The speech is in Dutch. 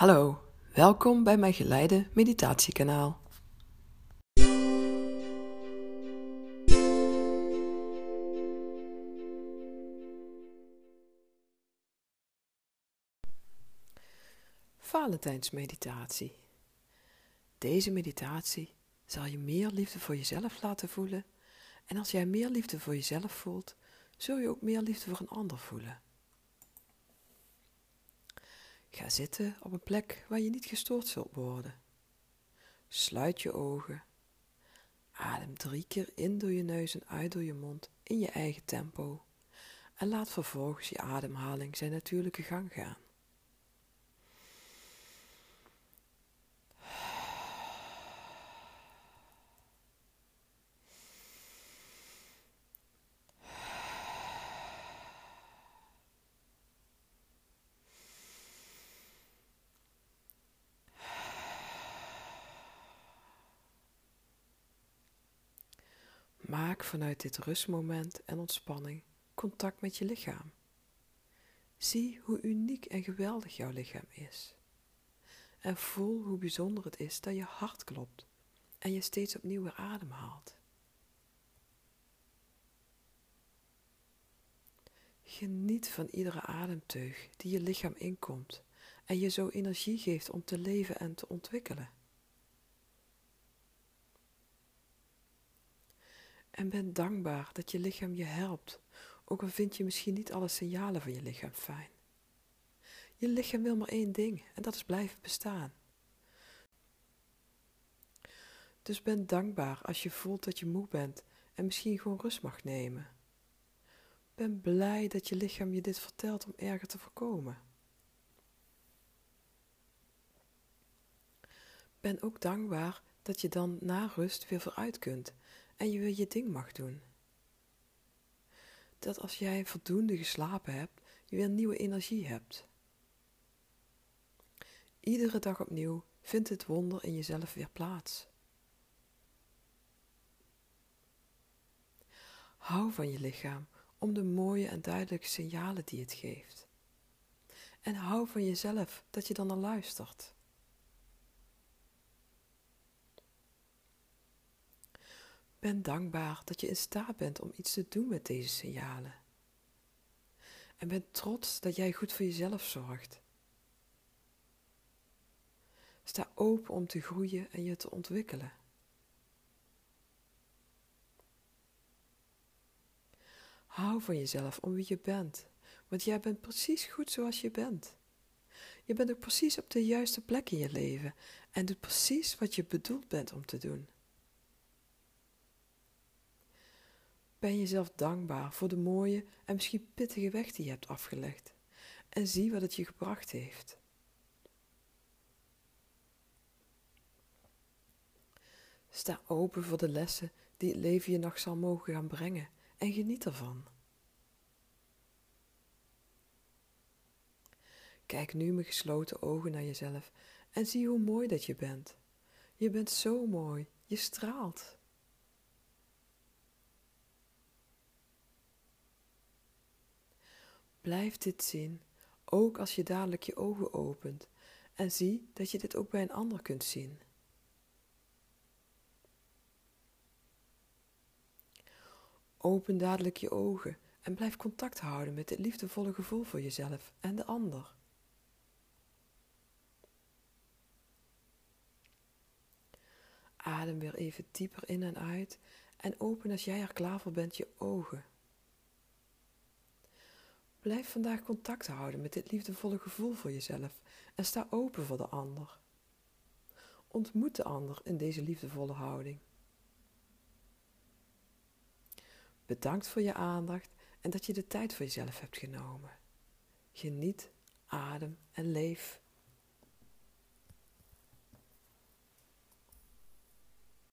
Hallo, welkom bij mijn geleide meditatiekanaal. Valentijnsmeditatie. Deze meditatie zal je meer liefde voor jezelf laten voelen en als jij meer liefde voor jezelf voelt, zul je ook meer liefde voor een ander voelen. Ga zitten op een plek waar je niet gestoord zult worden. Sluit je ogen. Adem drie keer in door je neus en uit door je mond in je eigen tempo. En laat vervolgens je ademhaling zijn natuurlijke gang gaan. Maak vanuit dit rustmoment en ontspanning contact met je lichaam. Zie hoe uniek en geweldig jouw lichaam is. En voel hoe bijzonder het is dat je hart klopt en je steeds opnieuw weer ademhaalt. Geniet van iedere ademteug die je lichaam inkomt en je zo energie geeft om te leven en te ontwikkelen. En ben dankbaar dat je lichaam je helpt, ook al vind je misschien niet alle signalen van je lichaam fijn. Je lichaam wil maar één ding en dat is blijven bestaan. Dus ben dankbaar als je voelt dat je moe bent en misschien gewoon rust mag nemen. Ben blij dat je lichaam je dit vertelt om erger te voorkomen. Ben ook dankbaar dat je dan na rust weer vooruit kunt en je je ding mag doen. Dat als jij voldoende geslapen hebt, je weer nieuwe energie hebt. Iedere dag opnieuw vindt het wonder in jezelf weer plaats. Hou van je lichaam om de mooie en duidelijke signalen die het geeft. En hou van jezelf dat je dan naar luistert. Ben dankbaar dat je in staat bent om iets te doen met deze signalen. En ben trots dat jij goed voor jezelf zorgt. Sta open om te groeien en je te ontwikkelen. Hou van jezelf om wie je bent, want jij bent precies goed zoals je bent. Je bent ook precies op de juiste plek in je leven en doet precies wat je bedoeld bent om te doen. Ben jezelf dankbaar voor de mooie en misschien pittige weg die je hebt afgelegd en zie wat het je gebracht heeft. Sta open voor de lessen die het leven je nog zal mogen gaan brengen en geniet ervan. Kijk nu met gesloten ogen naar jezelf en zie hoe mooi dat je bent. Je bent zo mooi, je straalt. Blijf dit zien, ook als je dadelijk je ogen opent, en zie dat je dit ook bij een ander kunt zien. Open dadelijk je ogen en blijf contact houden met dit liefdevolle gevoel voor jezelf en de ander. Adem weer even dieper in en uit en open als jij er klaar voor bent je ogen. Blijf vandaag contact houden met dit liefdevolle gevoel voor jezelf en sta open voor de ander. Ontmoet de ander in deze liefdevolle houding. Bedankt voor je aandacht en dat je de tijd voor jezelf hebt genomen. Geniet, adem en leef.